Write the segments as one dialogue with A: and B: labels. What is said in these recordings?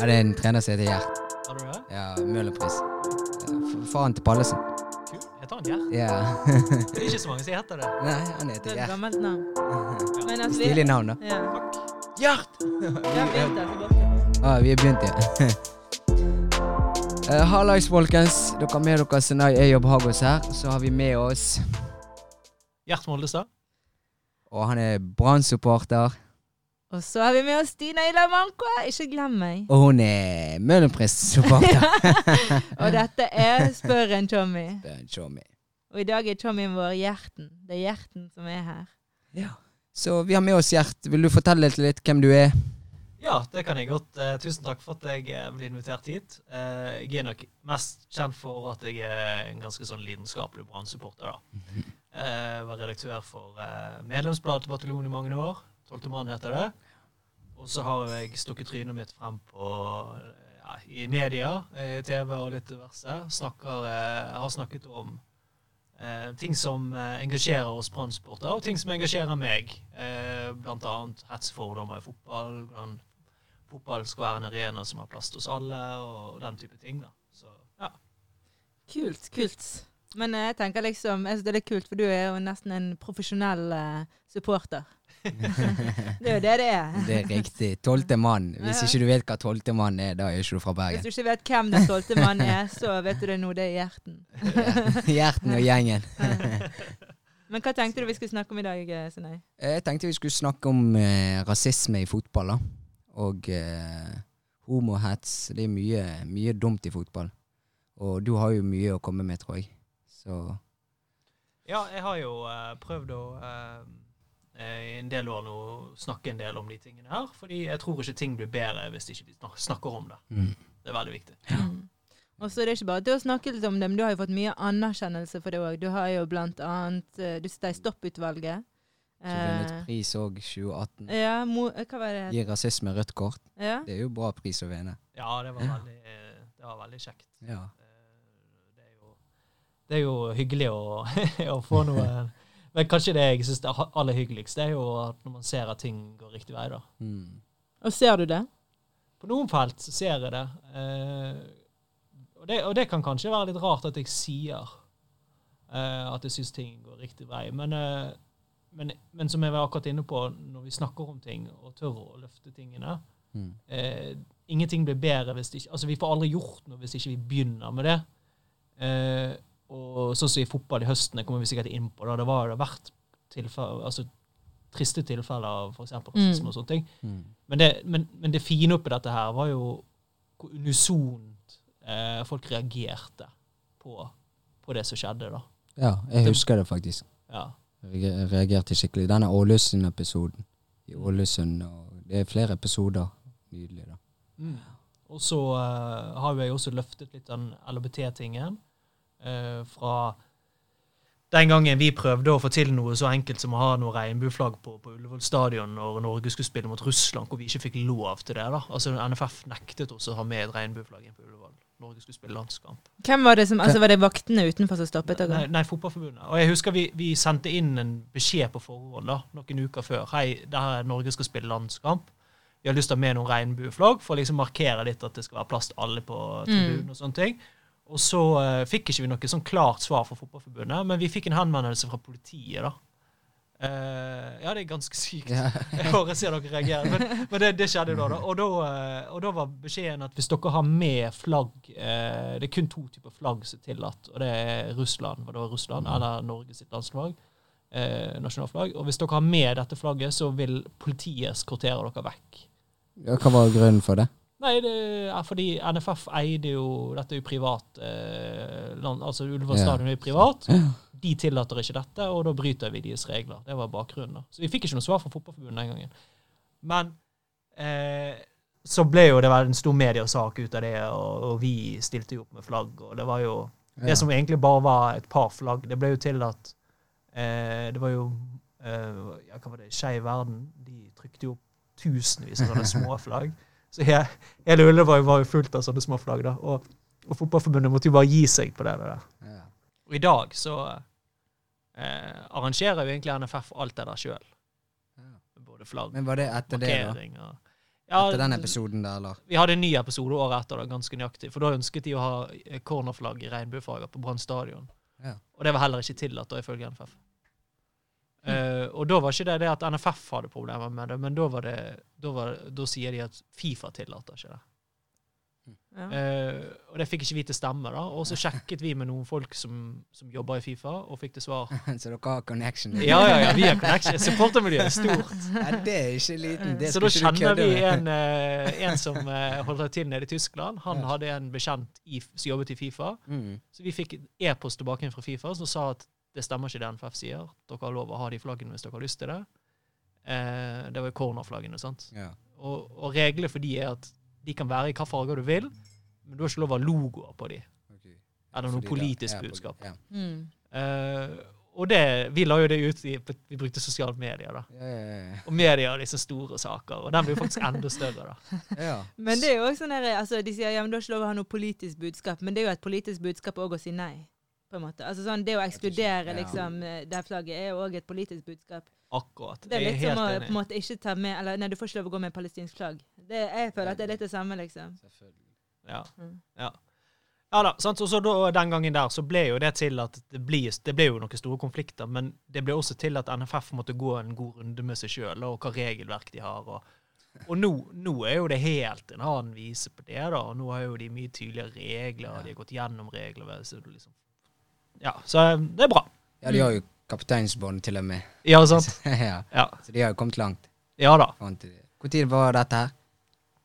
A: Ja, det er en trener som heter Gjert.
B: Har du det?
A: Ja, Møhlenpris. Faren til Pallesen.
B: Kul. Heter han Gjert?
A: Ja.
B: Det er ikke så mange som heter det.
A: Nei, han
C: Det
A: heter
C: er et
A: Gjert.
C: gammelt navn. Men altså,
A: Stilig navn, da.
C: ja.
B: Gjert!
C: Ja, vi, bare-
A: vi har begynt, ja. Uh, Hallais, folkens. Dere er med dere Senai Eyob Hagos her. Så har vi med oss
B: Gjert Moldestad.
A: Og han er Brann-supporter.
C: Og så har vi med oss Stina Ilamanko. Ikke glem meg.
A: Og hun er Møhlenpris-supporter.
C: Og dette er Spør en Tommy.
A: Spør en Tommy.
C: Og i dag er Tommyen vår Hjerten. Det er Hjerten som er her.
A: Ja. Så vi har med oss Gjert. Vil du fortelle litt, litt hvem du er?
B: Ja, det kan jeg godt. Eh, tusen takk for at jeg eh, ble invitert hit. Eh, jeg er nok mest kjent for at jeg er en ganske sånn lidenskapelig Brann-supporter. da. Eh, var redaktør for eh, medlemsbladet til Bataljonen i mange år. Tolvte mann heter det. Og så har jeg stukket trynet mitt frem på ja, i media, i TV og litt diverse. Snakker, jeg har snakket om eh, ting som eh, engasjerer oss Brann-supportere, og ting som engasjerer meg. Eh, blant annet hetsfordommer i fotball. Hvordan fotball skal være en arena som har plass til oss alle, og den type ting. da. Så ja.
C: Kult, kult. Men eh, jeg tenker liksom, jeg synes det er litt kult, for du er jo nesten en profesjonell eh, supporter. Det er jo det det er.
A: Det er riktig. Tolvte mann. Hvis ikke du vet hva tolvte mann er, da er ikke du fra
C: Hvis du ikke vet hvem den tolvte mann er, så vet du det nå. Det er Hjerten.
A: Gjerten og gjengen.
C: Men hva tenkte du vi skulle snakke om i dag, Sinei? Sinai?
A: Jeg tenkte vi skulle snakke om eh, rasisme i fotball. da. Og eh, homohets. Det er mye, mye dumt i fotball. Og du har jo mye å komme med, tror jeg. Så
B: Ja, jeg har jo eh, prøvd å eh, i en del år nå snakke en del om de tingene her. Fordi jeg tror ikke ting blir bedre hvis ikke vi snak- snakker om det.
A: mm.
B: Det er veldig viktig.
C: Mm. Og så er det ikke bare det å snakke litt om det, men du har jo fått mye anerkjennelse for det òg. Du har jo blant annet eh, Du sitter i Stopputvalget.
A: Så vunnet
C: Eh,
A: pris òg 2018.
C: ja, mo, eh, hva var det?
A: Gi rasisme rødt kort.
C: Ja.
A: Det er jo bra pris å vinne.
B: Ja, det var veldig, det var veldig kjekt.
A: Ja.
B: Eh, Det er jo, det er jo hyggelig å, å få noe Men kanskje det jeg syns er aller hyggeligst, det er jo at når man ser at ting går riktig vei, da.
A: Mm.
C: Og ser du det?
B: På noen felt så ser jeg det. Eh, og det. Og det kan kanskje være litt rart at jeg sier eh, at jeg syns ting går riktig vei. Men, eh, men, men som jeg var akkurat inne på, når vi snakker om ting og tør å løfte tingene
A: Mm.
B: Ingenting blir bedre hvis det ikke Altså, vi får aldri gjort noe hvis ikke vi begynner med det. Eh, og sånn som i fotball i høsten, det kommer vi sikkert inn på, da, det var det vært tilfeller, altså triste tilfeller av f.eks. rasisme
C: Mm.
B: og sånne ting.
A: Mm.
B: Men det, men, men det fine oppi dette her var jo hvor unisont eh, folk reagerte på, på det som skjedde, da.
A: Ja, jeg husker det faktisk.
B: Ja.
A: Jeg reagerte skikkelig. Denne Ålesund-episoden i Ålesund. og Det er flere episoder. Nydelig, da.
B: Mm. Og så uh, har jo jeg også løftet litt den LHBT-tingen fra den gangen vi prøvde å få til noe så enkelt som å ha noe regnbueflagg på, på Ullevål stadion når Norge skulle spille mot Russland, hvor vi ikke fikk lov til det. da. Altså NFF nektet oss å ha med et regnbueflagg inn på Ullevål. Norge skulle spille landskamp.
C: Hvem var det som, altså Var det vaktene utenfor som stoppet
B: Nei,
C: dere?
B: nei, Fotballforbundet. Og jeg husker vi, vi sendte inn en beskjed på forhånd da, noen uker før. Hei, det her er Norge skal spille landskamp. Vi har lyst til å ha med noen regnbueflagg for å liksom markere litt at det skal være plass til alle på tribunen.
C: Mm.
B: Og sånne ting. Og så eh, fikk ikke vi noe sånn klart svar fra Fotballforbundet, men vi fikk en henvendelse fra politiet. da. Eh, ja, det er ganske sykt. Jeg hører ser dere reagerer. Men, men det, det skjedde da. da. Og, da eh, og da var beskjeden at hvis dere har med flagg eh, Det er kun to typer flagg som er tillatt, og det er Russland, hva det var Russland, eller Norge sitt landslag. Eh, nasjonalflagg. Og hvis dere har med dette flagget, så vil politiet eskortere dere vekk.
A: Ja, Hva var grunnen for det?
B: Nei, det er fordi NFF eide jo Dette er jo privat eh, land, Altså Ullevål stadion er jo privat. De tillater ikke dette, og da bryter vi deres regler. Det var bakgrunnen. da. Så vi fikk ikke noe svar fra Fotballforbundet den gangen. Men eh, så ble jo det var en stor mediesak ut av det, og, og vi stilte jo opp med flagg, og det var jo Det som egentlig bare var et par flagg. Det ble jo tillatt eh, Det var jo eh, ja, Hva var det? Skeiv Verden. De trykte jo opp tusenvis av sånne små flagg. Så he, hele Ullevål var jo fullt av sånne små flagg. da, Og, og Fotballforbundet måtte jo bare gi seg på det der.
A: Ja.
B: Og i dag så eh, arrangerer jo egentlig NFF alt det der sjøl.
A: Ja.
B: Både flagg
A: Men var det etter det, da?
B: og Ja,
A: Etter den episoden der, eller?
B: Vi hadde en ny episode året etter, da, ganske nøyaktig. For da ønsket de å ha eh, cornerflagg i regnbuefarger på Brann stadion.
A: Ja.
B: Og det var heller ikke tillatt, da, ifølge NFF. Eh, og da var ikke det det at NFF hadde problemer med det, men da, var det, da, var, da sier de at Fifa tillater ikke det.
C: Ja.
B: Eh, og det fikk ikke vi til stemme, da. Og så sjekket vi med noen folk som, som jobber i Fifa, og fikk til svar.
A: Så dere har connection?
B: Ja, ja, ja, vi har connection. Supportermiljøet er stort.
A: Ja, det er ikke liten. Det
B: Så da kjenner vi en, uh, en som uh, holder til nede i Tyskland. Han
A: Ja.
B: hadde en bekjent i, som jobbet i Fifa.
A: Mm.
B: Så vi fikk e-post tilbake fra Fifa som sa at det stemmer ikke det NFF sier. Dere har lov å ha de flaggene hvis dere har lyst til det. Eh, det var jo cornerflaggene, sant.
A: Ja.
B: Og, og reglene for de er at de kan være i hvilke farger du vil, men du har ikke lov å ha logoer på de.
A: Okay.
B: Eller noe
A: da-
B: politisk budskap.
A: Ja.
C: Mm.
B: Eh, og det, vi la jo det ut i Vi brukte sosiale medier, da.
A: Ja, ja, ja.
B: Og media har disse store saker. Og den blir faktisk enda større, da.
A: ja.
C: Men det er jo også sånn der, altså, De sier ja, men du har ikke lov å ha noe politisk budskap, men det er jo et politisk budskap òg å si nei. På en måte. Altså sånn, Det å ekskludere
A: Ja.
C: liksom, eh, det flagget er òg et politisk budskap.
B: Akkurat.
C: Det er
B: Jeg
C: litt som å på en måte ikke ta med Eller nei, du får ikke lov å gå med palestinsk flagg. Det, jeg føler at det er litt det samme, liksom.
A: Selvfølgelig.
B: Ja.
C: Mm.
B: Ja. ja da, sant? Og så da, Den gangen der så ble jo det til at det, ble, det ble jo noen store konflikter, men det ble også til at NFF måtte gå en god runde med seg sjøl, og hva regelverk de har. Og, og nå, nå er jo det helt en annen vise på det. da, og Nå har jo de mye tydeligere regler, og de har gått gjennom regler. Så liksom, ja, så eh, det er bra.
A: Ja, de har jo kapteinsbånd til og med.
B: Ja, sant?
A: ja.
B: Ja,
A: Så de har jo kommet langt.
B: ja da.
A: Når Hvor tid var dette her?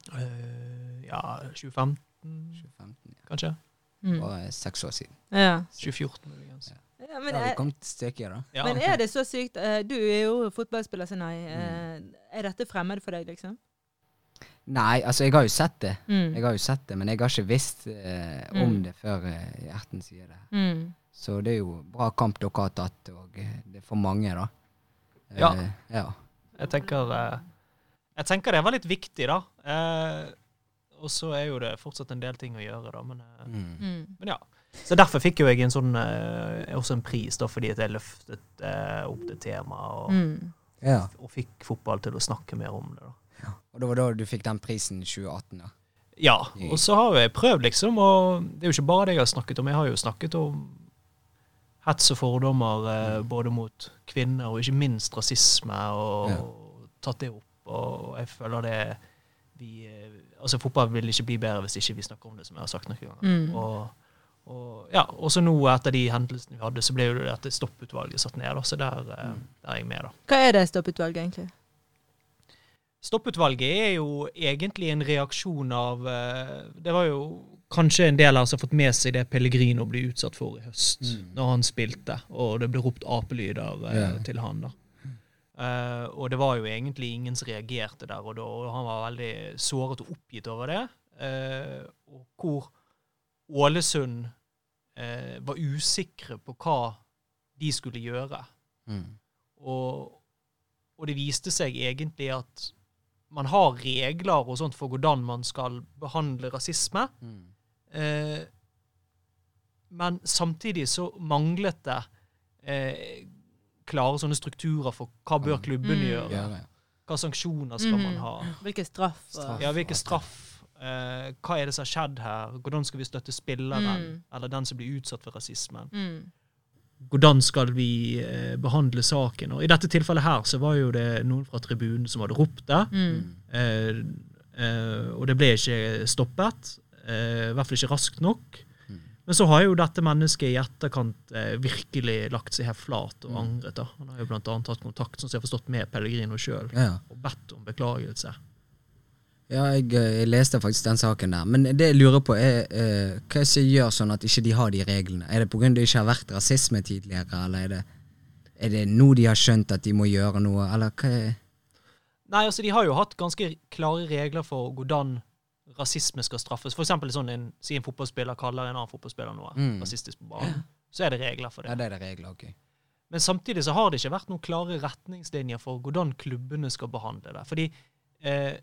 B: Uh, ja, 2015,
A: 2015? Ja.
B: kanskje?
C: Mm.
A: Og seks år siden.
C: Ja.
B: 2014, muligens.
C: Ja, men,
A: har vi
C: er,
A: stykket.
B: Ja.
C: men er det så sykt eh, Du er jo fotballspiller, Sinai.
A: Mm.
C: Eh, er dette fremmed for deg, liksom?
A: Nei, altså, jeg har jo sett det.
C: Mm.
A: Jeg har jo sett det, men jeg har ikke visst eh, om
C: Mm.
A: det før eh, hjerten sier det.
C: Mm.
A: Så det er jo bra kamp dere har tatt, og eh, det er for mange, da. Eh,
B: Ja.
A: ja.
B: Jeg tenker, eh, jeg tenker det var litt viktig, da. Eh, og så er jo det fortsatt en del ting å gjøre, da. Men,
A: Mm.
C: Mm.
B: men ja. Så derfor fikk jo jeg en sånn, eh, også en pris, da, fordi at jeg løftet eh, opp det temaet og,
C: Mm.
A: ja.
B: og fikk fotball til å snakke mer om det. da.
A: Og det var da du fikk den prisen i 2018, da.
B: Ja, og så har jeg prøvd, liksom, og det er jo ikke bare det jeg har snakket om. Jeg har jo snakket om hets og fordommer eh, både mot kvinner og ikke minst rasisme, og,
A: Ja.
B: tatt det opp. Og jeg føler det vi, eh, Altså, fotball vil ikke bli bedre hvis ikke vi snakker om det, som jeg har sagt noen ganger.
C: Mm.
B: Og, og ja, også nå etter de hendelsene vi hadde, så ble jo det dette stopputvalget satt ned, da, så der, eh,
A: Mm.
B: der er jeg med, da.
C: Hva er det stopputvalget, egentlig?
B: Stopputvalget er jo egentlig en reaksjon av eh, Det var jo kanskje en del her som har fått med seg det Pellegrino ble utsatt for i høst,
A: Mm.
B: når han spilte, og det ble ropt apelyder
A: yeah.
B: Til han. da. Uh, og det var jo egentlig ingen som reagerte der og da, og han var veldig såret og oppgitt over det. Uh, og hvor Ålesund uh, var usikre på hva de skulle gjøre.
A: Mm.
B: Og, og det viste seg egentlig at man har regler og sånt for hvordan man skal behandle rasisme.
A: Mm.
B: Eh, men samtidig så manglet det eh, klare sånne strukturer for hva bør klubben
C: Mm.
B: gjøre.
A: Gjøre.
B: Hva sanksjoner skal man
C: Mhm.
B: ha?
C: Hvilke straff?
A: Straff.
B: Ja, hvilke straff? Eh, hva er det som har skjedd her? Hvordan skal vi støtte spilleren?
C: Mm.
B: Eller den som blir utsatt for rasismen?
C: Mm.
B: hvordan skal vi eh, behandle saken? Og I dette tilfellet her så var jo det noen fra tribunen som hadde ropt det.
C: Mm.
B: Eh, eh, og det ble ikke stoppet. Eh, I hvert fall ikke raskt nok.
A: Mm.
B: Men så har jo dette mennesket i etterkant eh, virkelig lagt seg helt flat og
A: Mm.
B: angret. da. Han har jo annet tatt kontakt som jeg har forstått med Pellegrino sjøl
A: Ja.
B: og bedt om beklagelse.
A: Ja, jeg, eh, jeg leste faktisk den saken der. Men det jeg lurer på, er eh, hva som gjør sånn at ikke de har de reglene? Er det pga. det ikke har vært rasisme tidligere, eller er det, er det nå de har skjønt at de må gjøre noe, eller hva er
B: Nei, altså De har jo hatt ganske klare regler for hvordan rasisme skal straffes. For eksempel sånn en, si en fotballspiller kaller en annen fotballspiller noe
A: Mm.
B: rasistisk på banen. Så er det regler for det.
A: Ja, det er det regler, ok.
B: Men samtidig så har det ikke vært noen klare retningslinjer for hvordan klubbene skal behandle det. Fordi eh,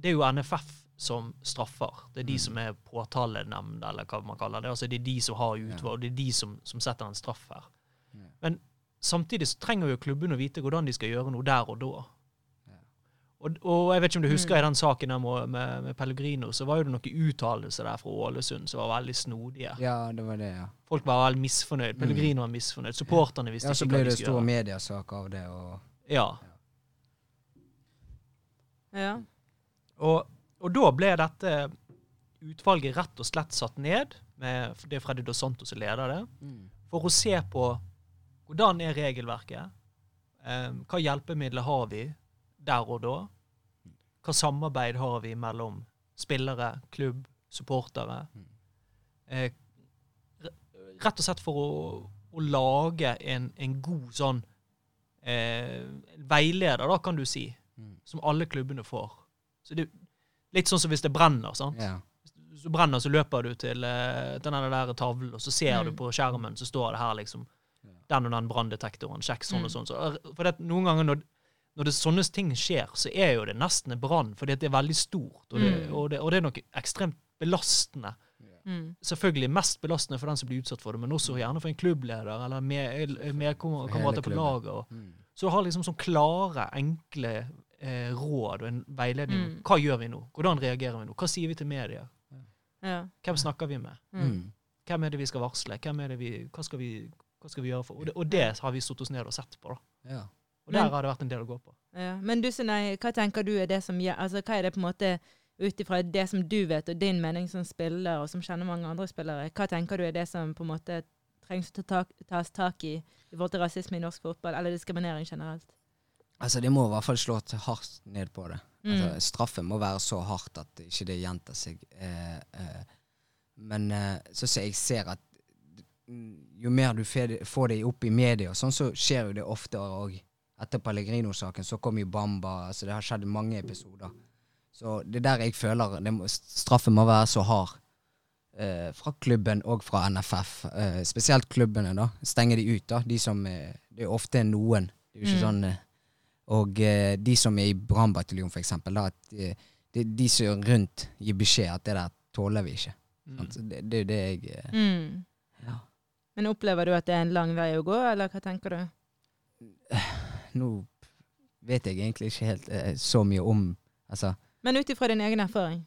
B: det er jo NFF som straffer. Det er de
A: Mm.
B: som er påtalenemnd, eller hva man kaller det. Altså Det er de som har utvalg, det er de som, som setter en straff her.
A: Ja.
B: Men samtidig så trenger jo klubbene å vite hvordan de skal gjøre noe der og da.
A: Ja.
B: Og, og jeg vet ikke om du husker
C: Mm.
B: i den saken med, med, med Pellegrino, så var jo det noen uttalelser der fra Ålesund som var veldig snodige.
A: Ja, det var det, ja.
B: Folk var veldig misfornøyd. Pellegrino var misfornøyd. Supporterne visste
A: Ja, Så
B: ikke
A: ble
B: hva
A: det
B: de skulle
A: stor
B: gjøre.
A: mediesak av det, og
B: Ja.
C: Ja.
B: Og, og da ble dette utvalget rett og slett satt ned, med, det er Freddy Dos Santos som leder det, for å se på hvordan er regelverket, um, hva hjelpemidler har vi der og da, hva samarbeid har vi mellom spillere, klubb, supportere. Eh, re- rett og slett for å, å lage en, en god sånn eh, veileder, da, kan du si,
A: Mm.
B: som alle klubbene får. Så det, litt sånn som hvis det brenner. sant?
A: Ja.
B: Hvis du brenner, så løper du til, uh, til den der tavlen, og så ser
C: Mm.
B: du på skjermen, så står det her liksom den og den branndetektoren, sjekk sånn og
C: Mm.
B: sånn. Så, for det, noen ganger når, når det sånne ting skjer, så er jo det nesten en brann, fordi at det er veldig stort, og det,
C: Mm.
B: og det, og det er noe ekstremt belastende.
C: Mm.
B: Selvfølgelig mest belastende for den som blir utsatt for det, men også gjerne for en klubbleder eller med, med på laget.
A: Mm.
B: så du har liksom sånn klare, enkle eh, råd og en veiledning.
C: Mm.
B: Hva gjør vi nå? Hvordan reagerer vi nå? Hva sier vi til media?
C: Ja.
B: Hvem snakker vi med?
C: Mm.
A: Mm.
B: Hvem er det vi skal varsle? Hvem er det vi, hva, skal vi, hva skal vi gjøre for? Og det, og det har vi satt oss ned og sett på. da.
A: Ja.
B: Og
C: Men-
B: der har det vært en del å gå på.
C: Ja. Men du, Sunei, hva tenker du er det som gjør Altså, hva er det på en måte ut ifra det som du vet, og din mening som spiller, og som kjenner mange andre spillere, hva tenker du er det som på en måte trengs å ta tak, tas tak i i forhold til rasisme i norsk fotball, eller diskriminering generelt?
A: Altså, de må i hvert fall slå hardt ned på det. Altså,
C: Mm.
A: straffen må være så hardt at ikke det gjentar seg. Eh, eh, men eh, så ser jeg ser at mm, jo mer du får det- opp i media, sånn, så skjer jo det oftere òg. Etter Pellegrino-saken så kom jo Bamba. altså Det har skjedd mange episoder. Så det er der jeg føler det må, straffen må være så hard. Eh, fra klubben og fra NFF. Eh, spesielt klubbene, da. Stenger de ut, da. De som eh, Det er ofte noen. Det er jo ikke
C: Mm.
A: sånn eh, Og eh, de som er i brannbataljonen, eksempel, at de, de, de som er rundt, gir beskjed at det der tåler vi ikke.
B: Mm.
A: Det, det er jo det jeg eh,
C: Mm.
A: ja.
C: Men opplever du at det er en lang vei å gå, eller hva tenker du?
A: Nå vet jeg egentlig ikke helt eh, så mye om Altså,
C: Men ut ifra din egen erfaring?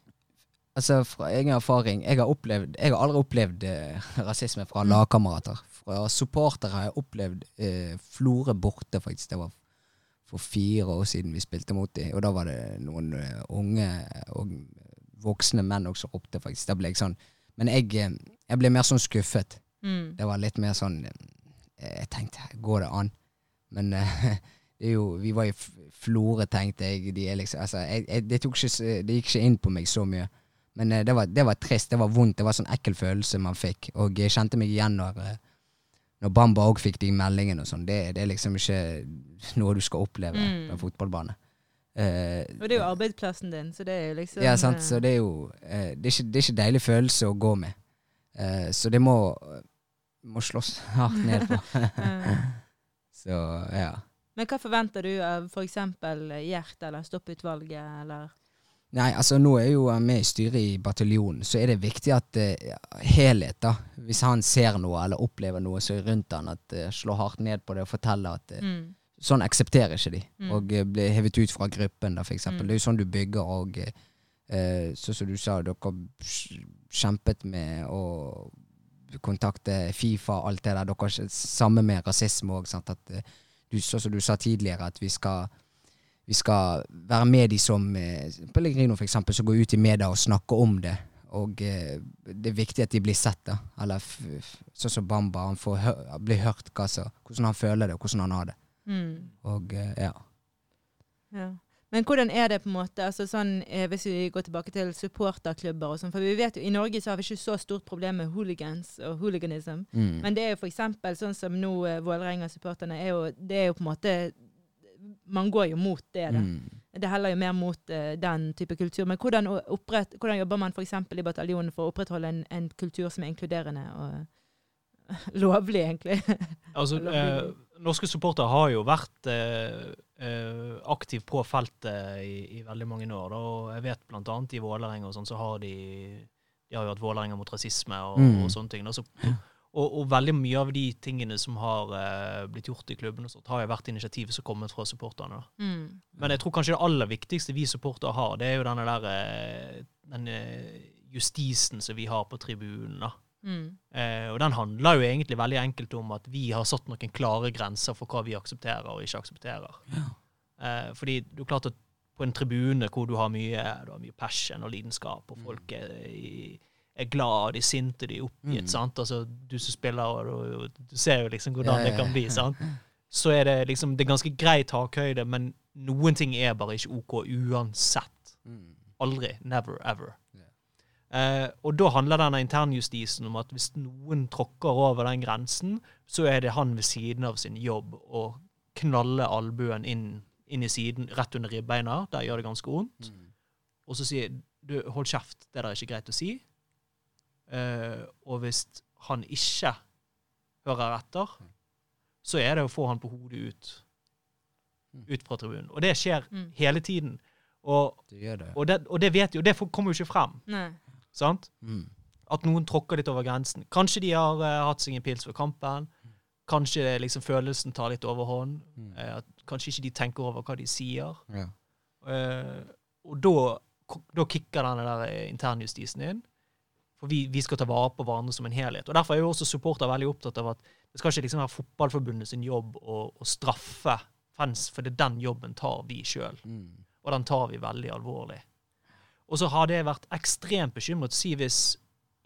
A: altså fra egen erfaring Jeg har, opplevd, jeg har aldri opplevd eh, rasisme fra
C: Mm.
A: lagkamerater. Fra supportere har jeg opplevd eh, Florø borte, faktisk. Det var for fire år siden vi spilte mot dem. Og da var det noen eh, unge og voksne menn også ropte, faktisk. Da ble jeg sånn Men jeg, eh, jeg ble mer sånn skuffet.
C: Mm.
A: Det var litt mer sånn eh, Jeg tenkte, går det an? Men det er jo Vi var i Florø, tenkte jeg. De liksom, altså, jeg, jeg, det, ikke, det gikk ikke inn på meg så mye. Men det, var, det var trist. Det var vondt. Det var sånn ekkel følelse man fikk. Og jeg kjente meg igjen når, når Bamba òg fikk de meldingene og sånn. Det, det er liksom ikke noe du skal oppleve
C: Mm.
A: på en fotballbane. Uh,
C: Og det er jo arbeidsplassen din, så det er jo liksom
A: ja, sant.
C: eh,
A: Så det er jo uh, det, er ikke, det er ikke deilig følelse å gå med. Uh, så det må, må slåss hardt ned på.
C: eh.
A: så ja.
C: Men hva forventer du av f.eks. Gjert eller Stopputvalget, eller
A: Nei, altså nå er jo vi i styret i bataljonen, så er det viktig at uh, helhet, da. Hvis han ser noe eller opplever noe så er rundt han, at uh, slå hardt ned på det og fortelle at uh,
C: mm.
A: sånn aksepterer ikke de.
C: Mm.
A: Og uh, blir hevet ut fra gruppen, da, for eksempel.
C: Mm.
A: Det er jo sånn du bygger, og eh, eh, sånn som du sa, dere kjempet med å kontakte Fifa, alt det der. Dere har samme med rasisme òg, eh, sånn som du sa tidligere, at vi skal vi skal være med de som eh, Pellegrino eksempel, som går ut i media og snakker om det. Og eh, det er viktig at de blir sett, da. Eller sånn som Bamba. Han får hør, bli hørt hva så, hvordan han føler det, og hvordan han har det.
C: Mm.
A: Og eh, ja.
C: Ja. Men hvordan er det på en måte, altså sånn, hvis vi går tilbake til supporterklubber og sånn, for vi vet jo i Norge så har vi ikke så stort problem med hooligans og hooliganism.
A: Mm.
C: Men det er jo eksempel sånn som nå Vålerenga-supporterne er jo, det er jo på en måte, man går jo mot det da.
A: Mm.
C: Det heller jo mer mot uh, den type kultur. Men hvordan, opprett, hvordan jobber man f.eks. i bataljonen for å opprettholde en, en kultur som er inkluderende og lovlig, egentlig?
B: Altså, eh, norske supportere har jo vært eh, eh, aktiv på feltet i, i veldig mange år. Da. Og jeg vet annet i Vålerenga og sånn, så har de de har jo hatt Vålerenga mot rasisme og,
A: Mm.
B: og sånne ting. Da. Så, Og, og veldig mye av de tingene som har uh, blitt gjort i klubben, og sånt, har jo vært initiativ som har kommet fra supporterne. da.
C: Mm.
B: Men jeg tror kanskje det aller viktigste vi supportere har, det er jo denne der eh, den eh, justisen som vi har på tribunen. da.
C: Mm.
B: Uh, og den handler jo egentlig veldig enkelt om at vi har satt noen klare grenser for hva vi aksepterer og ikke aksepterer. Eh, fordi det er klart at på en tribune hvor du har mye, du har mye passion og lidenskap, og folk er, i- er glad, de er sinte, de er oppgitt,
A: Mm.
B: sant? Altså, du som spiller, og du, du ser jo liksom hvordan
A: Ja, ja,
B: det kan bli, sant? Så er det liksom, det er ganske grei takhøyde, men noen ting er bare ikke OK uansett.
A: Mm.
B: Aldri. Never, ever. Eh, og da handler denne internjustisen om at hvis noen tråkker over den grensen, så er det han ved siden av sin jobb å knalle albuen inn, inn i siden, rett under ribbeina. Der gjør det ganske vondt.
A: Mm.
B: Og så sier du, hold kjeft, det der er ikke greit å si. Eh, og hvis han ikke hører etter, så er det å få han på hodet ut. Ut fra tribunen. Og det skjer
C: Mm.
B: hele tiden. Og,
A: Det gjør det.
B: og, det, og det vet jo, det kommer jo ikke frem.
C: Nei.
B: Sant?
A: Mm.
B: At noen tråkker litt over grensen. Kanskje de har uh, hatt seg en pils før kampen. Kanskje liksom følelsen tar litt overhånd.
A: Mm.
B: Uh, at kanskje ikke de tenker over hva de sier.
A: Ja.
B: Eh, og da, da kicker denne der eh, internjustisen inn. For vi, vi skal ta vare på hverandre som en helhet. Og Derfor er jo også supporter veldig opptatt av at det skal ikke liksom være Fotballforbundet sin jobb å, å straffe fans, for det er den jobben tar vi sjøl.
A: Mm.
B: Og den tar vi veldig alvorlig. Og så har det vært ekstremt bekymret. Si hvis,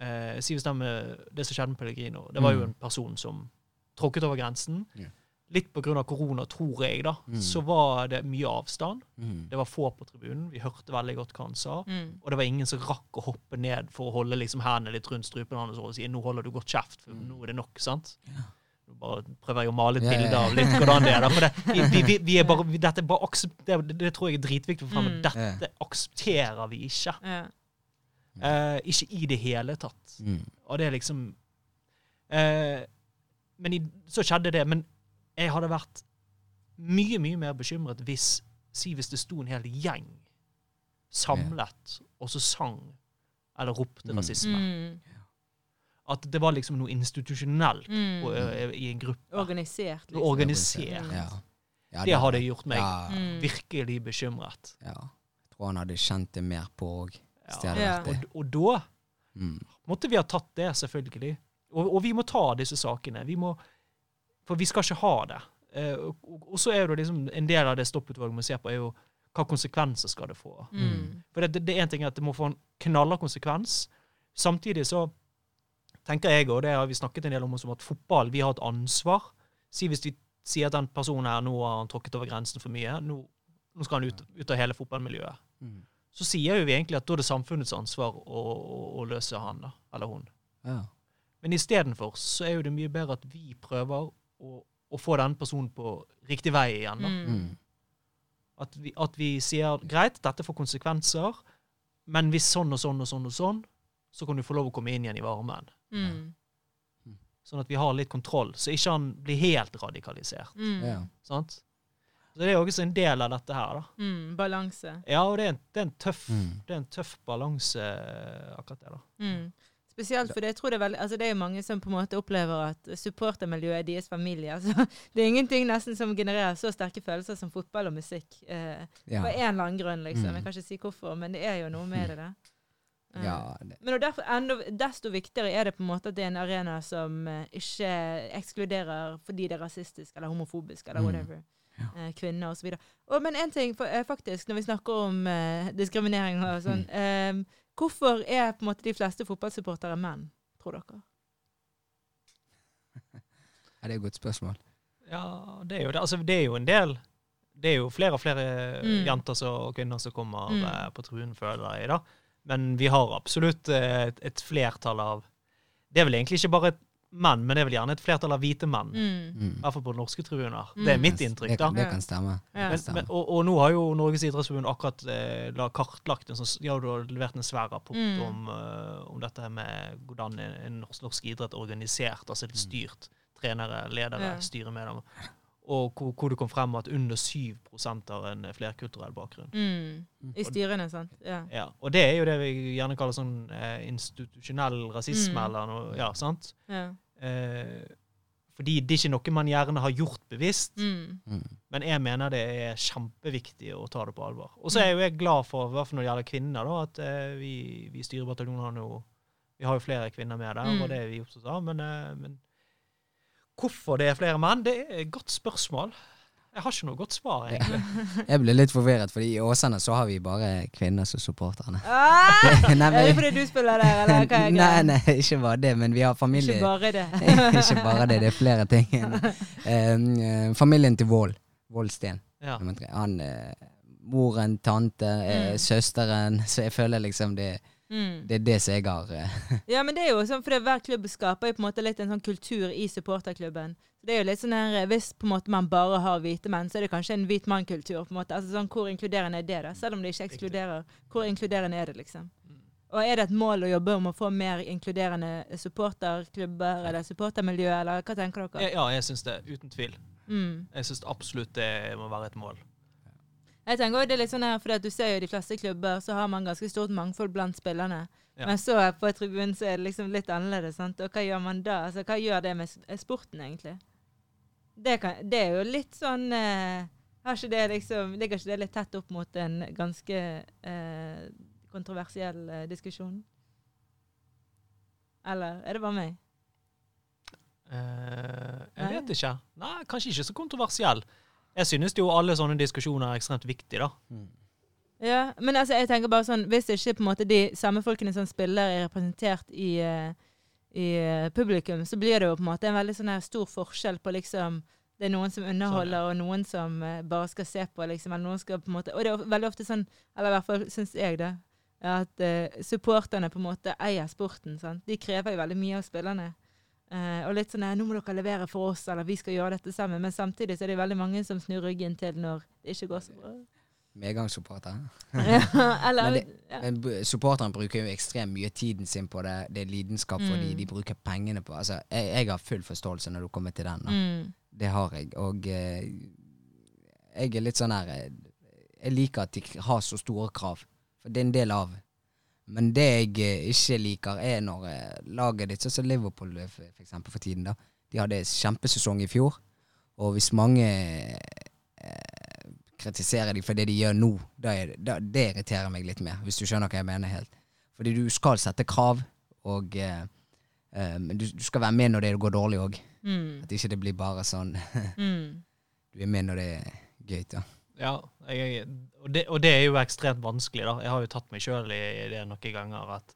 B: eh, si hvis det, med det som skjedde med Pellegrino Det var jo
A: Mm.
B: en person som tråkket over grensen.
A: Ja.
B: Litt pga. korona, tror jeg, da.
A: Mm.
B: Så var det mye avstand.
A: Mm.
B: Det var få på tribunen. Vi hørte veldig godt hva han sa.
C: Mm.
B: Og det var ingen som rakk å hoppe ned for å holde liksom hendene litt rundt strupen hans og si 'nå holder du godt kjeft, for
A: Mm.
B: nå er det nok'. sant?
A: Ja.
B: Nå bare prøver jeg å male et
A: Ja, ja,
B: bilde av litt hvordan det er. Da. For det, vi, vi, vi, vi er bare, vi, dette er bare det, det tror jeg er dritviktig for fremme.
C: Mm.
B: Dette aksepterer vi ikke.
C: Ja.
B: Uh, ikke i det hele tatt.
A: Mm.
B: Og det er liksom uh, Men i, så skjedde det. Men jeg hadde vært mye, mye mer bekymret hvis Si hvis det sto en hel gjeng samlet, og så sang eller ropte
A: Mm.
B: rasisme.
C: Mm.
B: At det var liksom noe institusjonelt
C: Mm.
B: og, eh, i en gruppe.
C: Organisert, liksom.
B: Organisert.
A: Ja. Ja,
B: Det hadde gjort meg
A: ja,
C: Mm.
B: virkelig bekymret.
A: ja. Jeg tror han hadde kjent det mer på òg.
B: Og, og da
A: Mm.
B: måtte vi ha tatt det, selvfølgelig. Og, og vi må ta disse sakene. Vi må, for vi skal ikke ha det. Eh, og, så er det liksom en del av det stopputvalget må se på, er jo hva konsekvenser skal det få.
C: Mm.
B: For det, det, det er en ting at det må få en knalla konsekvens. Samtidig så tenker jeg, og det har vi snakket en del om, at fotball, vi har et ansvar. Si hvis vi sier at den personen her, nå har han tråkket over grensen for mye, nå, nå skal han ut, ut av hele fotballmiljøet.
A: Mm.
B: Så sier jo vi egentlig at da er det samfunnets ansvar å, å, å løse han, da, eller hun.
A: Ja.
B: Men istedenfor så er jo det mye bedre at vi prøver å, å få den personen på riktig vei igjen. da.
C: Mm.
A: Mm.
B: At, vi, at vi sier greit, dette får konsekvenser, men hvis sånn og sånn og sånn og sånn, så kan du få lov å komme inn igjen i varmen.
C: Mm.
B: Sånn at vi har litt kontroll, så ikke han blir helt radikalisert.
C: Mm.
A: Ja.
B: sant? Så Det er også en del av dette her. da.
C: Mm. Balanse.
B: Ja, og det er en, det er en tøff
A: Mm.
B: det er en tøff balanse, akkurat det. da.
C: Mm. Spesielt fordi jeg tror det er veldig, altså det er mange som på en måte opplever at supportermiljøet er deres familie. Altså, det er ingenting nesten som genererer så sterke følelser som fotball og musikk. Eh,
A: Ja.
C: På en eller annen grunn, liksom.
A: Mm.
C: Jeg kan ikke si hvorfor, men det er jo noe med det Da. Eh,
A: ja det.
C: Men derfor enda, desto viktigere er det på en måte at det er en arena som eh, ikke ekskluderer fordi det er rasistisk eller homofobisk eller
A: Mm.
C: Ja. Eh, kvinner osv. Men en ting faktisk, når vi snakker om eh, diskriminering og sånn
A: Mm.
C: Hvorfor er på en måte de fleste fotballsupportere menn, tror dere?
A: Ja, det er et godt spørsmål.
B: Ja, det er jo det. Altså, det er jo en del Det er jo flere og flere
C: Mm.
B: jenter så- og kvinner som kommer
C: Mm.
B: eh, på tribunen, føler jeg, da. Men vi har absolutt eh, et, et flertall av Det er vel egentlig ikke bare menn, men det er vel gjerne et flertall av hvite menn. I
C: Mm.
A: I
B: hvert fall på norske tribuner.
C: Mm.
B: Det er mitt inntrykk, da.
A: Det, Det kan stemme.
C: Ja.
A: Det
B: Men, men, og, og nå har jo Norges idrettsforbund akkurat eh, la- kartlagt en sånn ja, du har levert en svær rapport
C: Mm.
B: om, uh, om dette her med hvordan en, en norsk, norsk idrett er organisert, altså litt styrt. Trenere, ledere,
C: Ja.
B: styremedlemmer. Og hvor, hvor det kom frem at under 7% har en flerkulturell bakgrunn.
C: Mm. I styrene, sant? Ja.
B: Ja, og det er jo det vi gjerne kaller sånn eh, institusjonell rasisme,
C: Mm.
B: eller noe. Ja, sant?
C: ja.
B: Eh, fordi det er ikke noe man gjerne har gjort bevisst.
C: Mm.
A: Mm.
B: Men jeg mener det er kjempeviktig å ta det på alvor. Og så er jo jeg glad for, i hvert fall når det gjelder kvinner, da, at eh, vi, vi styrer bataljonen har nå Vi har jo flere kvinner med der,
C: Mm.
B: og det er vi opptatt av. Men, eh, men hvorfor det er flere menn, det er et godt spørsmål. Jeg har ikke noe godt svar, egentlig.
A: Jeg ble litt forvirret, fordi i Åsane så har vi bare kvinner som supporterne.
C: Ah!
A: Nei,
C: Er det fordi du spiller der, eller hva er
A: nei,
C: greia?
A: nei, ikke bare det, men vi har familie
C: Ikke bare det.
A: Ikke bare det, det er flere ting. Um, familien til Vål, Vålsten.
B: Ja.
A: Han, eh, moren, tante, eh,
C: Mm.
A: søsteren. Så jeg føler liksom det,
C: Mm.
A: det er det som jeg har eh,
C: Ja, men det er jo sånn, for hver klubb skaper jo på en måte litt en sånn kultur i supporterklubben. Det er jo litt sånn her, Hvis på en måte man bare har hvite menn, så er det kanskje en hvit mann-kultur. på en måte. Altså sånn, Hvor inkluderende er det, da? Selv om det ikke ekskluderer. Hvor inkluderende er det, liksom?
B: Mm.
C: Og er det et mål å jobbe om å få mer inkluderende supporterklubber eller supportermiljø, eller hva tenker dere?
B: Ja, jeg syns det. Uten tvil.
C: Mm.
B: Jeg syns absolutt det må være et mål.
C: Jeg tenker også det er litt sånn her, at Du ser jo i de fleste klubber så har man ganske stort mangfold blant spillerne.
B: Ja.
C: Men så på tribunen så er det liksom litt annerledes. sant? Og hva gjør man da? Altså, Hva gjør det med sporten, egentlig? Det, kan, det er jo litt sånn eh, har ikke det liksom, Ligger ikke det litt tett opp mot en ganske eh, kontroversiell eh, diskusjon? Eller er det bare meg?
B: Eh, jeg
C: Nei.
B: vet ikke. Nei, Kanskje ikke så kontroversiell. Jeg synes jo alle sånne diskusjoner er ekstremt viktige, da.
C: Ja, men altså, jeg tenker bare sånn, hvis ikke på en måte de samme folkene som spiller er representert i, eh, i eh, publikum, så blir det jo på en måte en veldig sånn her stor forskjell på liksom det er noen som underholder, og noen som eh, bare skal se på, liksom. Eller noen skal på en måte Og det er veldig ofte sånn, eller i hvert fall syns jeg det, at uh, supporterne på en måte eier sporten. sant? De krever jo veldig mye av spillerne. Eh, og litt sånn 'Nå må dere levere for oss', eller 'vi skal gjøre dette sammen'. Men samtidig så er det veldig mange som snur ryggen til når det ikke går så bra. Medgangssupporter.
A: Men det-
C: ja.
A: Men supporterne bruker jo ekstremt mye tiden sin på det. Det er lidenskap for de,
C: Mm.
A: de bruker pengene på Altså, jeg, jeg har full forståelse når du kommer til den.
C: Mm.
A: Det har jeg. Og eh, jeg er litt sånn her eh, Jeg liker at de har så store krav, for det er en del av. Men det jeg eh, ikke liker, er når eh, laget ditt, sånn som Liverpool eh, for, for eksempel for tiden, da. De hadde kjempesesong i fjor, og hvis mange eh, kritiserer de for det de gjør nå, da er, da, det irriterer meg litt mer, hvis du skjønner hva jeg mener helt. Fordi du skal sette krav, og eh, eh, du, du skal være med når det går dårlig òg.
C: Mm.
A: At ikke det blir bare sånn
C: Mm.
A: Du er med når det er gøy, da.
B: Ja, jeg, og, det, og det er jo ekstremt vanskelig, da. Jeg har jo tatt meg sjøl i, i det noen ganger at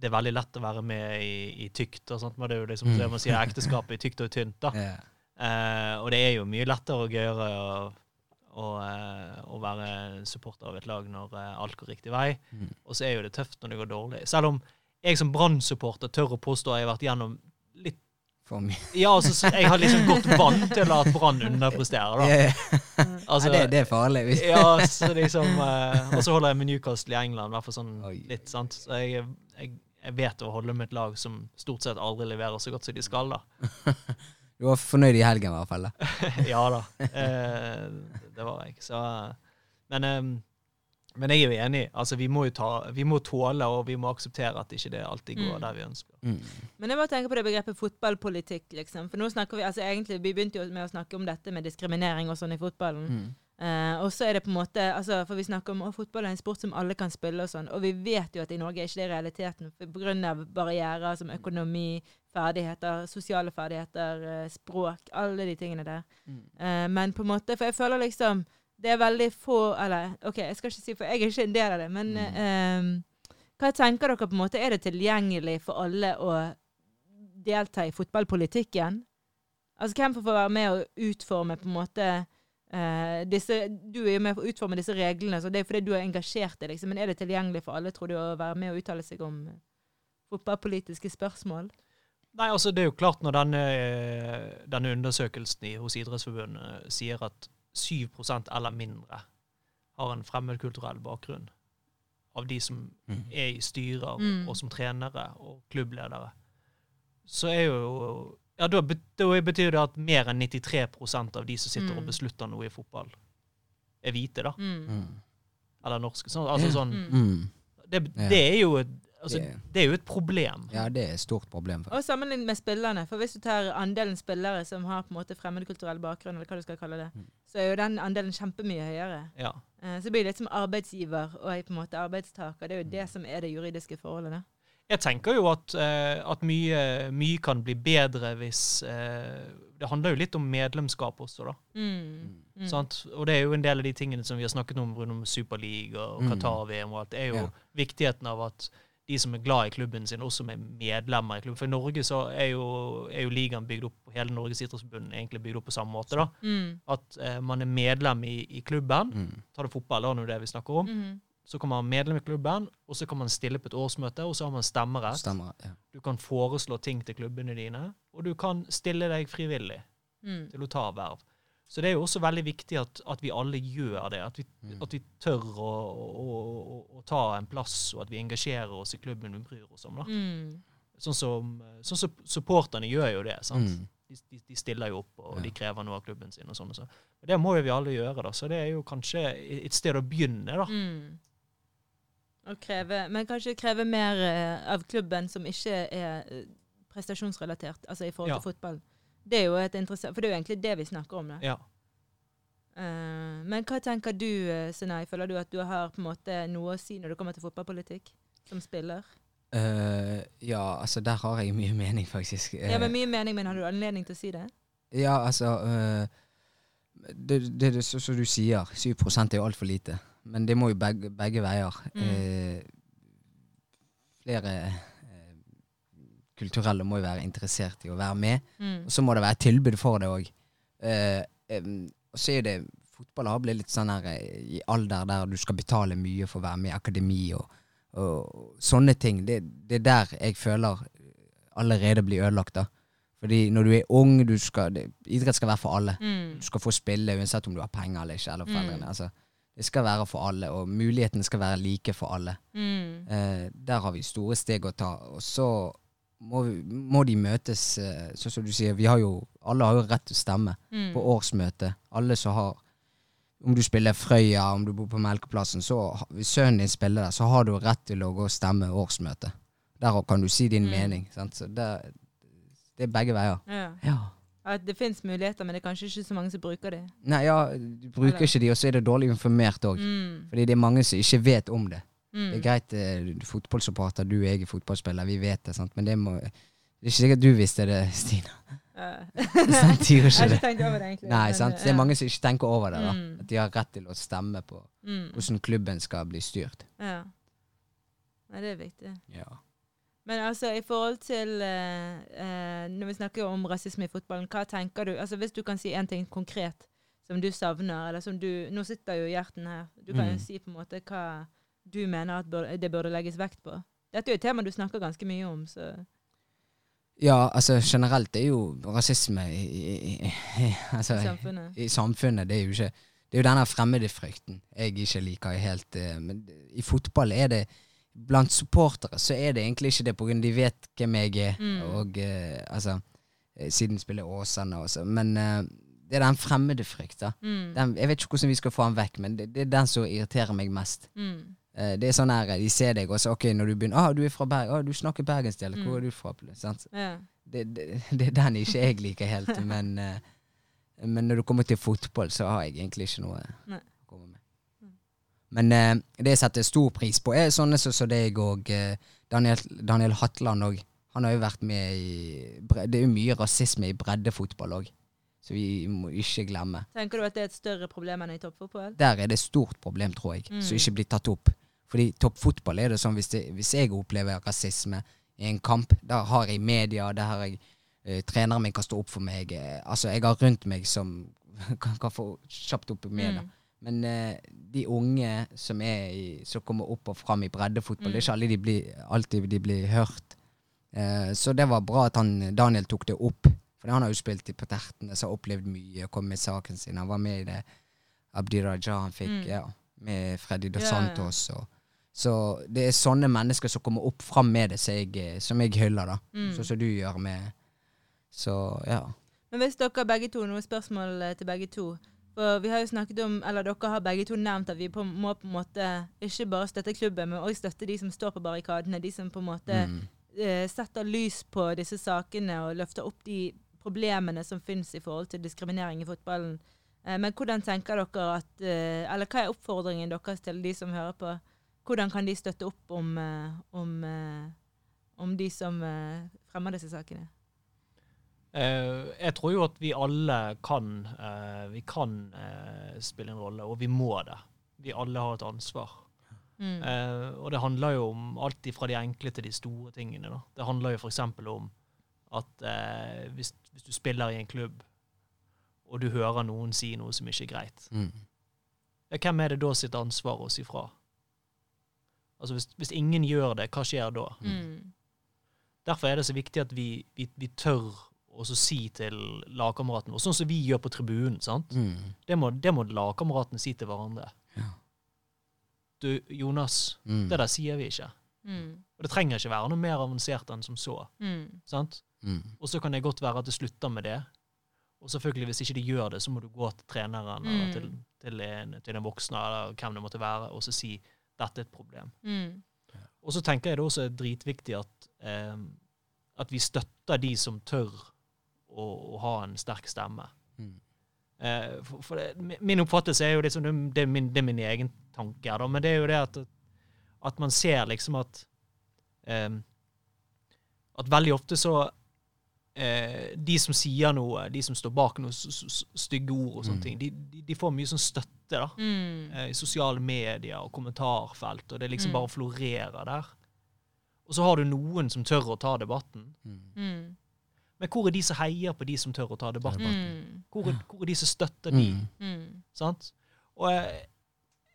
B: det er veldig lett å være med i, i tykt og sånt, men det er jo liksom
A: Mm.
B: det man sier ekteskapet i tykt og tynt, da.
A: Yeah.
B: Eh, og det er jo mye lettere og gøyere å, å, eh, å være supporter av et lag når eh, alt går riktig vei.
A: Mm.
B: Og så er jo det tøft når det går dårlig. Selv om jeg som Brann-supporter tør å påstå at jeg har vært gjennom
A: For mye.
B: Ja, altså, så jeg har liksom gått vant til at Brann underpresterer, da.
A: Ja,
B: Altså,
A: det, det er farlig. Hvis.
B: ja, så liksom eh, Og så holder jeg med Newcastle i England, i hvert fall sånn
A: Oi.
B: litt, sant. Så jeg, jeg, jeg vet å holde med et lag som stort sett aldri leverer så godt som de skal, da.
A: Du var fornøyd i helgen, i hvert fall. da.
B: ja da. Eh, det var jeg. Så eh, Men, eh, men jeg er jo enig. Altså, vi må jo ta, vi må tåle og vi må akseptere at ikke det alltid går
C: Mm.
B: der vi ønsker.
A: Mm.
C: Men jeg bare tenker på det begrepet fotballpolitikk, liksom. For nå snakker vi, altså egentlig, vi begynte jo med å snakke om dette med diskriminering og sånn i fotballen.
A: Mm.
C: Uh, og så er det på en måte, altså, for vi snakker om at fotball er en sport som alle kan spille og sånn. Og vi vet jo at i Norge er ikke det realiteten pga. barrierer som økonomi, ferdigheter, sosiale ferdigheter, eh, språk, alle de tingene der.
A: Mm.
C: Eh, men på en måte, for jeg føler liksom det er veldig få Eller OK, jeg skal ikke si for jeg er ikke en del av det, men
A: Mm.
C: um, hva tenker dere på en måte? Er det tilgjengelig for alle å delta i fotballpolitikken? Altså hvem får være med å utforme på en måte uh, disse Du er jo med å utforme disse reglene, så det er fordi du er engasjert i liksom. Men er det tilgjengelig for alle, tror du, å være med og uttale seg om eh, fotballpolitiske spørsmål?
B: Nei, altså Det er jo klart når denne, denne undersøkelsen i, hos Idrettsforbundet sier at 7% eller mindre har en fremmedkulturell bakgrunn av de som
A: Mm.
B: er i styrer
C: Mm.
B: og som trenere og klubbledere, så er jo ja, Da, da betyr det at mer enn 93% av de som sitter og
C: Mm.
B: beslutter noe i fotball, er hvite, da.
C: Mm.
A: Mm.
B: Eller norske. Sånn, altså sånn
C: Mm.
A: Mm.
B: det, det er jo et- Altså,
A: Det-
B: det er jo et problem.
A: Ja, det er et stort problem.
C: Og sammenlignet med spillerne. For hvis du tar andelen spillere som har på en måte fremmedkulturell bakgrunn, eller hva du skal kalle det,
A: Mm.
C: så er jo den andelen kjempemye høyere.
B: Ja.
C: Eh, Så blir det litt som arbeidsgiver og på en måte arbeidstaker. Det er jo
A: Mm.
C: det som er det juridiske forholdet. da.
B: Jeg tenker jo at, eh, at mye, mye kan bli bedre hvis eh, Det handler jo litt om medlemskap også, da.
C: Mm. Mm.
B: Sant? Og det er jo en del av de tingene som vi har snakket om rundt om Superliga og
A: Mm.
B: Qatar-VM og alt. Det er jo
A: Ja.
B: viktigheten av at de som er glad i klubben sin, også er medlemmer i klubben. For i Norge så er jo, er jo ligaen bygd opp, hele Norges idrettsforbund egentlig bygd opp på samme måte. da.
C: Mm.
B: At eh, man er medlem i, i klubben.
A: Mm.
B: Tar det fotball, da, nå er det vi snakker om.
C: Mm.
B: Så kan man være medlem i klubben, og så kan man stille på et årsmøte, og så har man stemmerett.
A: Stemmer. Ja.
B: Du kan foreslå ting til klubbene dine, og du kan stille deg frivillig
C: Mm.
B: til å ta verv. Så det er jo også veldig viktig at, at vi alle gjør det. At vi,
A: Mm.
B: at vi tør å, å, å, å ta en plass, og at vi engasjerer oss i klubben vi bryr oss om. da.
C: Mm.
B: Sånn som, sånn som supporterne gjør jo det. sant?
A: Mm.
B: De, de, de stiller jo opp, og
A: Ja.
B: de krever noe av klubben sin. og sånn og sånn. Det må jo vi alle gjøre, da. Så det er jo kanskje et sted å begynne, da.
C: Mm. Og kreve, men kanskje kreve mer eh, av klubben som ikke er eh, prestasjonsrelatert, altså i forhold
B: Ja.
C: til fotball. Det er jo et interessant, For det er jo egentlig det vi snakker om. Da.
B: Ja.
C: Uh, men hva tenker du, uh, Senai? Føler du at du har på en måte noe å si når det kommer til fotballpolitikk? Som spiller?
A: Uh, ja, altså der har jeg mye mening, faktisk.
C: Ja, men
A: Eh,
C: mye mening, men har du anledning til å si det?
A: Ja, altså uh, det, det, det så- som du sier, 7% er jo altfor lite. Men det må jo begge, begge veier.
C: Mm.
A: Eh, flere eh, kulturelle må jo være interessert i å være med.
C: Mm.
A: Og så må det være et tilbud for det òg. Uh, um, og så er det Fotball har blitt litt sånn her eh, i alder der du skal betale mye for å være med i akademi og, og sånne ting. Det, det er der jeg føler allerede blir ødelagt, da. Fordi når du er ung, du skal, det, idrett skal være for alle.
C: Mm.
A: Du skal få spille uansett om du har penger eller ikke. eller foreldrene.
C: Mm.
A: Altså, det skal være for alle, og mulighetene skal være like for alle.
C: Mm.
A: Eh, der har vi store steg å ta. Og så må, vi, må de møtes, sånn som du sier. Vi har jo, alle har jo rett til å stemme
C: Mm.
A: på årsmøte. Alle som har Om du spiller Frøya, om du bor på Melkeplassen, så hvis sønnen din spiller der, så har du rett til å gå og stemme årsmøte. Der kan du si din
C: Mm.
A: mening. Sant? Så det, det er begge veier.
C: Ja.
A: Ja.
C: At det fins muligheter, men det er kanskje ikke så mange som bruker det.
A: Nei, ja, du bruker
C: Eller-
A: ikke de, og så er det dårlig informert òg.
C: Mm.
A: Fordi det er mange som ikke vet om det.
C: Mm.
A: Det er greit, eh, er fotballsupporter, du jeg er fotballspiller, vi vet det, sant? men det, må, det er ikke sikkert du visste det, Stina. Sant?
C: Jeg har
A: ikke
C: tenkt over det, egentlig.
A: Nei, sant? Det er mange som ikke tenker over det. da.
C: Mm.
A: At de har rett til å stemme på
C: mm.
A: hvordan klubben skal bli styrt.
C: Ja. Nei, det er viktig.
A: Ja.
C: Men altså, i forhold til uh, uh, Når vi snakker om rasisme i fotballen, hva tenker du Altså, Hvis du kan si en ting konkret som du savner, eller som du Nå sitter jo hjerten her. Du kan jo
A: Mm.
C: si på en måte hva du mener at bør, det burde legges vekt på. Dette er jo et tema du snakker ganske mye om, så
A: ja, altså generelt er jo rasisme i, i, i, altså,
C: samfunnet.
A: i samfunnet Det er jo ikke Det er jo denne fremmedefrykten jeg ikke liker helt. eh, Men i fotball er det Blant supportere så er det egentlig ikke det, av de vet hvem jeg er.
C: Mm.
A: Og eh, altså eh, Siden spiller Åsane også. Men det er den fremmede frykta.
C: Mm.
A: Den, jeg vet ikke hvordan vi skal få den vekk, men det, det er den som irriterer meg mest.
C: Mm.
A: Eh, det er sånn her, De ser deg, og så ok, når du begynner ah, 'Du er fra Bergen. Ah, du snakker bergensdialekt. Hvor
C: Mm.
A: er du fra?' Sant?
C: Ja.
A: Det, det, det er den ikke jeg liker helt. men, eh, men når du kommer til fotball, så har jeg egentlig ikke noe
C: Nei.
A: å komme med.
C: Mm.
A: Men eh, det jeg setter stor pris på, er sånne som så deg og eh, Daniel, Daniel Hatland òg. Han har jo vært med i Det er jo mye rasisme i breddefotball òg, så vi må ikke glemme.
C: Tenker du at det er et større problem enn i toppfotball?
A: Der er det et stort problem, tror jeg,
C: Mm.
A: som ikke blir tatt opp. Fordi toppfotball er det sånn hvis, det, hvis jeg opplever rasisme i en kamp, da har jeg media, der har jeg eh, treneren min kan stå opp for meg. Eh, altså, jeg har rundt meg som kan, kan få kjapt opp i media.
C: Mm.
A: Men eh, de unge som, i, som kommer opp og fram i breddefotball, det er
C: Mm.
A: ikke alle de blir, alltid de blir hørt. Eh, så det var bra at han, Daniel tok det opp. For han har jo spilt i på tertene, så har opplevd mye, kom med saken sin. Han var med i det Abdi Raja han fikk,
C: Mm.
A: ja, med Freddy Dos. Santos. Og, så det er sånne mennesker som kommer opp fram med det, som jeg, eh, som jeg hyller, da.
C: Mm.
A: Sånn som du gjør med Så ja.
C: Men hvis dere begge to, noen spørsmål eh, til begge to. For vi har jo snakket om, eller dere har begge to nevnt at vi på, må på en måte ikke bare støtte klubben, men også støtte de som står på barrikadene. De som på en måte
A: Mm.
C: eh, setter lys på disse sakene og løfter opp de problemene som finnes i forhold til diskriminering i fotballen. Eh, men hvordan tenker dere at eh, Eller hva er oppfordringen deres til de som hører på? Hvordan kan de støtte opp om, eh, om, eh, om de som eh, fremmer disse sakene?
B: Eh, jeg tror jo at vi alle kan, eh, vi kan spille en rolle, og vi må det. Vi alle har et ansvar.
C: Mm.
B: Eh, og det handler jo om alt fra de enkle til de store tingene. Da. Det handler jo f.eks. om at eh, hvis, hvis du spiller i en klubb, og du hører noen si noe som ikke er greit,
A: Mm.
B: hvem er det da sitt ansvar å si fra? Altså hvis, hvis ingen gjør det, hva skjer da?
C: Mm.
B: Derfor er det så viktig at vi, vi, vi tør å si til lagkameratene våre, sånn som vi gjør på tribunen. sant?
A: Mm.
B: Det må, det må lagkameratene si til hverandre.
A: Ja.
B: Du, Jonas,
A: Mm.
B: det der sier vi ikke.
C: Mm.
B: Og det trenger ikke være noe mer avansert enn som så.
C: Mm.
B: sant?
A: Mm.
B: Og så kan det godt være at det slutter med det. Og selvfølgelig, hvis ikke de gjør det, så må du gå til treneren eller til, til, en, til en voksne eller hvem det måtte være, og så si dette er et problem.
C: Mm.
B: Og så tenker jeg det også er dritviktig at, eh, at vi støtter de som tør å, å ha en sterk stemme.
A: Mm.
B: Eh, for, for det, min oppfattelse er jo liksom, det, det, er min, det er min egen tanke her, da, men det er jo det at, at man ser liksom at eh, At veldig ofte så eh, De som sier noe, de som står bak noen stygge ord og sånne
A: Mm.
B: ting, de, de, får mye sånn støtte da,
C: Mm.
B: eh, i sosiale medier og kommentarfelt, og det liksom
C: Mm.
B: bare florerer der. Og så har du noen som tør å ta debatten.
A: Mm.
C: Mm.
B: Men hvor er de som heier på de som tør å ta debatten?
C: Mm.
B: Hvor er, hvor er de som støtter de? Sant? Og jeg,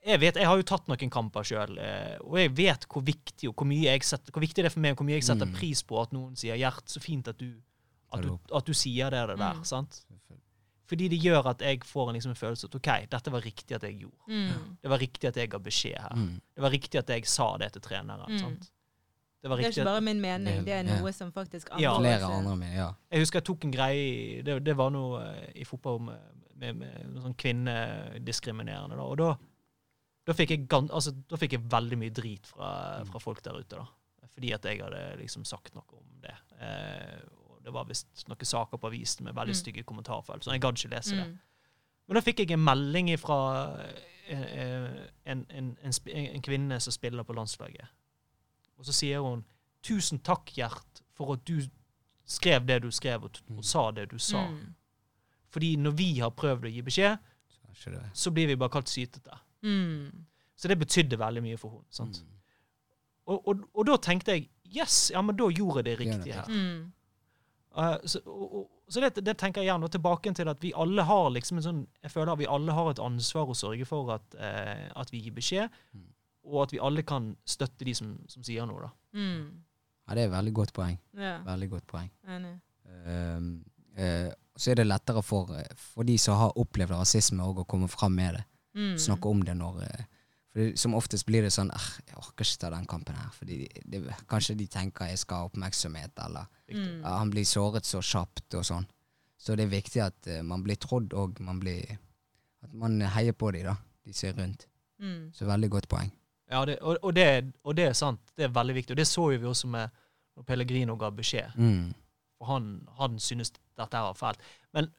B: jeg vet, jeg har jo tatt noen kamper sjøl, og jeg vet hvor viktig, og hvor, mye jeg setter, hvor viktig det er for meg, og hvor mye jeg setter pris på at noen sier 'Gjert, så fint at du, at du, at du sier det, det der'.
C: Mm.
B: sant? Fordi det gjør at jeg får en, liksom, en følelse at OK, dette var riktig at jeg gjorde.
C: Mm.
B: Det var riktig at jeg ga beskjed her.
A: Mm.
B: Det var riktig at jeg sa det til treneren.
C: Mm.
B: sant? Det var
C: Det er ikke bare min mening, det er
A: Ja.
C: noe som faktisk
B: Ja.
A: Flere andre med, ja.
B: Jeg husker jeg tok en greie Det, det var noe eh, i fotball med, med, med noe sånn kvinnediskriminerende. Da. Og da, da, fikk jeg altså, da fikk jeg veldig mye drit fra, fra folk der ute. da. Fordi at jeg hadde liksom sagt noe om det. Eh, det var visst noen saker på avisen med veldig
C: Mm.
B: stygge kommentarfelt, så jeg gadd ikke lese det.
C: Mm.
B: Men da fikk jeg en melding fra en, en, en, en, en kvinne som spiller på landslaget. Og så sier hun 'Tusen takk, Gjert, for at du skrev det du skrev, og,
A: Mm.
B: og sa det du sa'.
C: Mm.
B: Fordi når vi har prøvd å gi beskjed,
A: Så
B: blir vi bare kalt sytete.
C: Mm.
B: Så det betydde veldig mye for henne.
A: Mm.
B: Og, og, og da tenkte jeg 'yes, ja, men da gjorde jeg det
A: riktige
B: riktig her'.
C: Mm.
B: Eh, så og, og, så det, det tenker jeg gjerne tilbake til at vi alle har liksom en sånn Jeg føler at vi alle har et ansvar å sørge for at, eh, at vi gir beskjed,
A: Mm.
B: og at vi alle kan støtte de som, som sier noe. da.
C: Mm.
A: Ja, det er et veldig godt poeng.
C: Ja,
A: Veldig godt poeng.
C: enig.
A: Ehm, uh, så er det lettere for, for de som har opplevd rasisme, å komme fram med det.
C: Mm.
A: Snakke om det når eh, for Som oftest blir det sånn «Ah, Jeg orker ikke ta den kampen her. Fordi det, kanskje de tenker jeg skal ha oppmerksomhet, eller
C: Mm.
A: han blir såret så kjapt og sånn. Så det er viktig at uh, man blir trodd, og man blir At man heier på de da, de ser rundt.
C: Mm.
A: Så veldig godt poeng.
B: Ja, det, og, og, det, og det er sant. Det er veldig viktig. Og det så jo vi også med når Pellegrino ga beskjed.
A: Mm.
B: For han, han synes dette var fælt. Men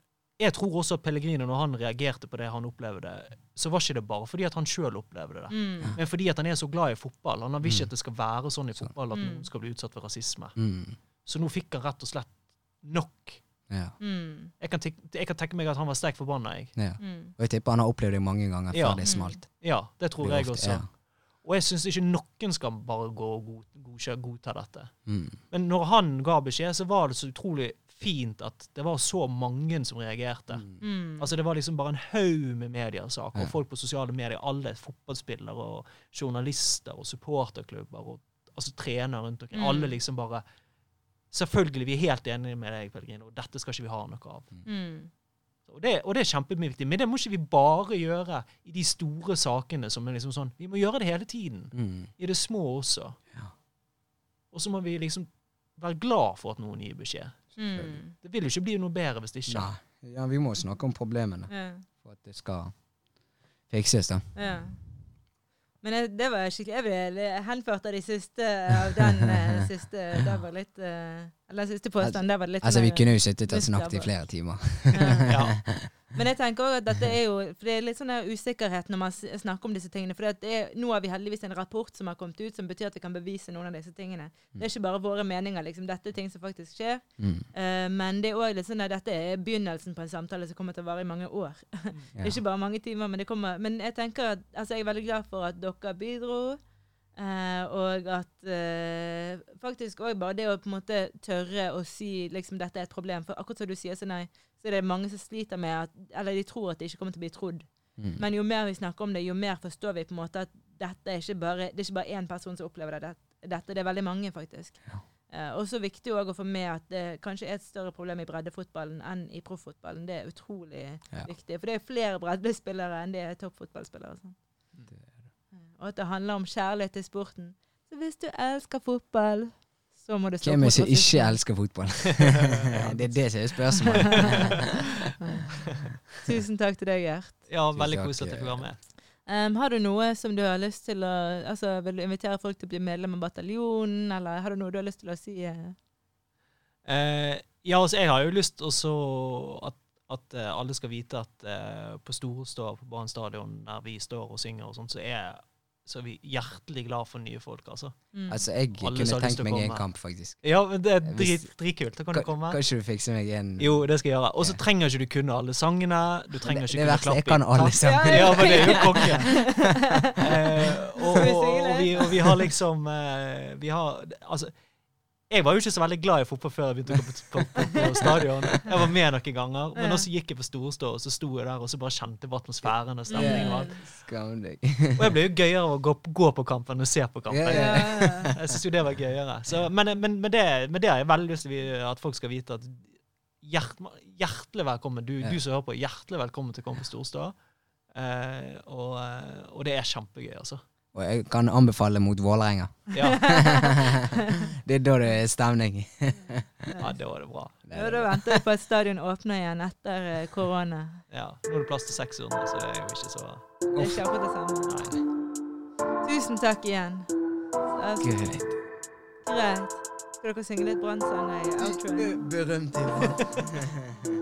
B: jeg tror også at Pellegrino, når han reagerte på det han opplevde, så var ikke det bare fordi at han sjøl opplevde det.
C: Mm.
B: Men fordi at han er så glad i fotball. Han vil ikke
A: Mm.
B: at det skal være sånn i fotball at
C: Mm.
B: noen skal bli utsatt for rasisme.
A: Mm.
B: Så nå fikk han rett og slett nok.
A: Ja.
C: Mm.
B: Jeg kan, jeg kan tenke meg at han var sterkt forbanna. Jeg.
A: ja.
C: Mm.
A: Og jeg tipper han har opplevd det mange ganger
B: Ja.
A: før det smalt.
B: Ja, det tror
A: det
B: jeg
A: ofte-
B: også.
A: ja.
B: Og jeg syns ikke noen skal bare gå og godta dette.
A: Mm.
B: Men når han ga beskjed, så var det så utrolig fint at det var så mange som reagerte.
A: Mm.
C: Mm.
B: Altså Det var liksom bare en haug med mediesaker,
A: Ja.
B: og folk på sosiale medier. Alle fotballspillere og journalister og supporterklubber og altså trenere rundt omkring.
C: Mm.
B: Alle liksom bare Selvfølgelig, vi er helt enige med deg, Pellegrino. Dette skal ikke vi ha noe av.
C: Mm.
B: Og det, og det er kjempeviktig. Men det må ikke vi bare gjøre i de store sakene. som er liksom sånn, Vi må gjøre det hele tiden.
A: Mm.
B: I det små også.
A: Ja.
B: Og så må vi liksom være glad for at noen gir beskjed.
C: Mm.
B: Det vil jo ikke bli noe bedre hvis det ikke.
A: Nei. Ja, vi må snakke om problemene.
C: Ja.
A: for at det skal fikses, da.
C: Ja. Men jeg, det var skikkelig Jeg ble henført av de siste av den eh, siste Det var litt eh, Eller siste påstand. Det var litt
A: Altså, vi kunne jo sittet og snakket i flere timer.
C: ja. Men jeg tenker også at dette er jo For det er litt sånn usikkerhet når man snakker om disse tingene. For det er, nå har vi heldigvis en rapport som har kommet ut, som betyr at vi kan bevise noen av disse tingene. Det er ikke bare våre meninger. liksom, Dette er ting som faktisk skjer.
A: Mm.
C: Uh, men det er også litt sånn at dette er begynnelsen på en samtale som kommer til å vare i mange år. Det
A: Ja.
C: ikke bare mange timer, men det kommer Men jeg tenker at altså, jeg er veldig glad for at dere bidro. Eh, og at eh, faktisk òg bare det å på en måte tørre å si liksom dette er et problem. For akkurat som du sier, så nei, så er det mange som sliter med at Eller de tror at det ikke kommer til å bli trodd.
A: Mm.
C: Men jo mer vi snakker om det, jo mer forstår vi på en måte at dette er ikke bare, det er ikke bare én person som opplever det, dette. Det er veldig mange, faktisk. Eh, og så viktig òg å få med at det kanskje er et større problem i breddefotballen enn i proffotballen. Det er utrolig
A: Ja.
C: viktig. For det er flere breddespillere enn det er toppfotballspillere. Sånn. Og at det handler om kjærlighet til sporten. Så hvis du elsker fotball, så må du stå
A: Hvem er det som ikke elsker fotball? det er det som er spørsmålet.
C: Tusen takk til deg, Gjert.
B: ja, veldig koselig at jeg fikk være med.
C: Um, har du noe som du har lyst til å altså, Vil du invitere folk til å bli medlem av bataljonen, eller har du noe du har lyst til å si? Uh,
B: Eh, ja, altså, jeg har jo lyst også at, at uh, alle skal vite at uh, på Storestå på Brann stadion, der vi står og synger og sånt, så er, så er vi hjertelig glad for nye folk, altså.
C: Mm.
A: Altså, jeg
B: Alle
A: kunne tenkt meg en kamp, faktisk.
B: Ja, men det er dritkult. Da kan du komme.
A: kan ikke du fikse meg en
B: Jo, det skal jeg gjøre. Og så
A: yeah.
B: trenger ikke du kunne alle sangene. Du trenger
A: Det-
B: ikke
A: det
B: kunne
A: verste, jeg kan alle sangene.
B: Ja, men det er jo konge. Eh, og, og, og, vi, og vi har liksom eh, Vi har Altså, jeg var jo ikke så veldig glad i fotball før jeg begynte å gå på, på, på, stadion. Jeg var med noen ganger, men også gikk jeg på Storstå, og så sto jeg der og så bare kjente på atmosfæren og stemningen.
A: Yeah.
B: Og jeg ble jo gøyere av å gå, gå på kampen enn å se på kampen.
A: Ja.
B: Jeg syns jo det var gøyere. Så, men men, men, det, men det har jeg veldig lyst til at folk skal vite. at hjert, Hjertelig velkommen. Du, du som hører på, hjertelig velkommen til å komme på Storstå. Uh, og, eh, og det er kjempegøy, altså.
A: Og jeg kan anbefale mot Vålerenga.
B: Ja,
A: det er da det er stemning.
B: ja da var det bra.
A: Det
C: Ja,
A: er
C: da
A: det.
C: venter vente på at stadion åpner igjen etter eh, korona.
B: Ja, Nå er det plass til 600, så det er jo ikke så
C: Det er ikke akkurat det samme.
B: Nei.
C: Tusen takk igjen. Altså,
A: Greit.
C: greit. Skal dere synge litt brannsanger i outroen?
A: Berømt.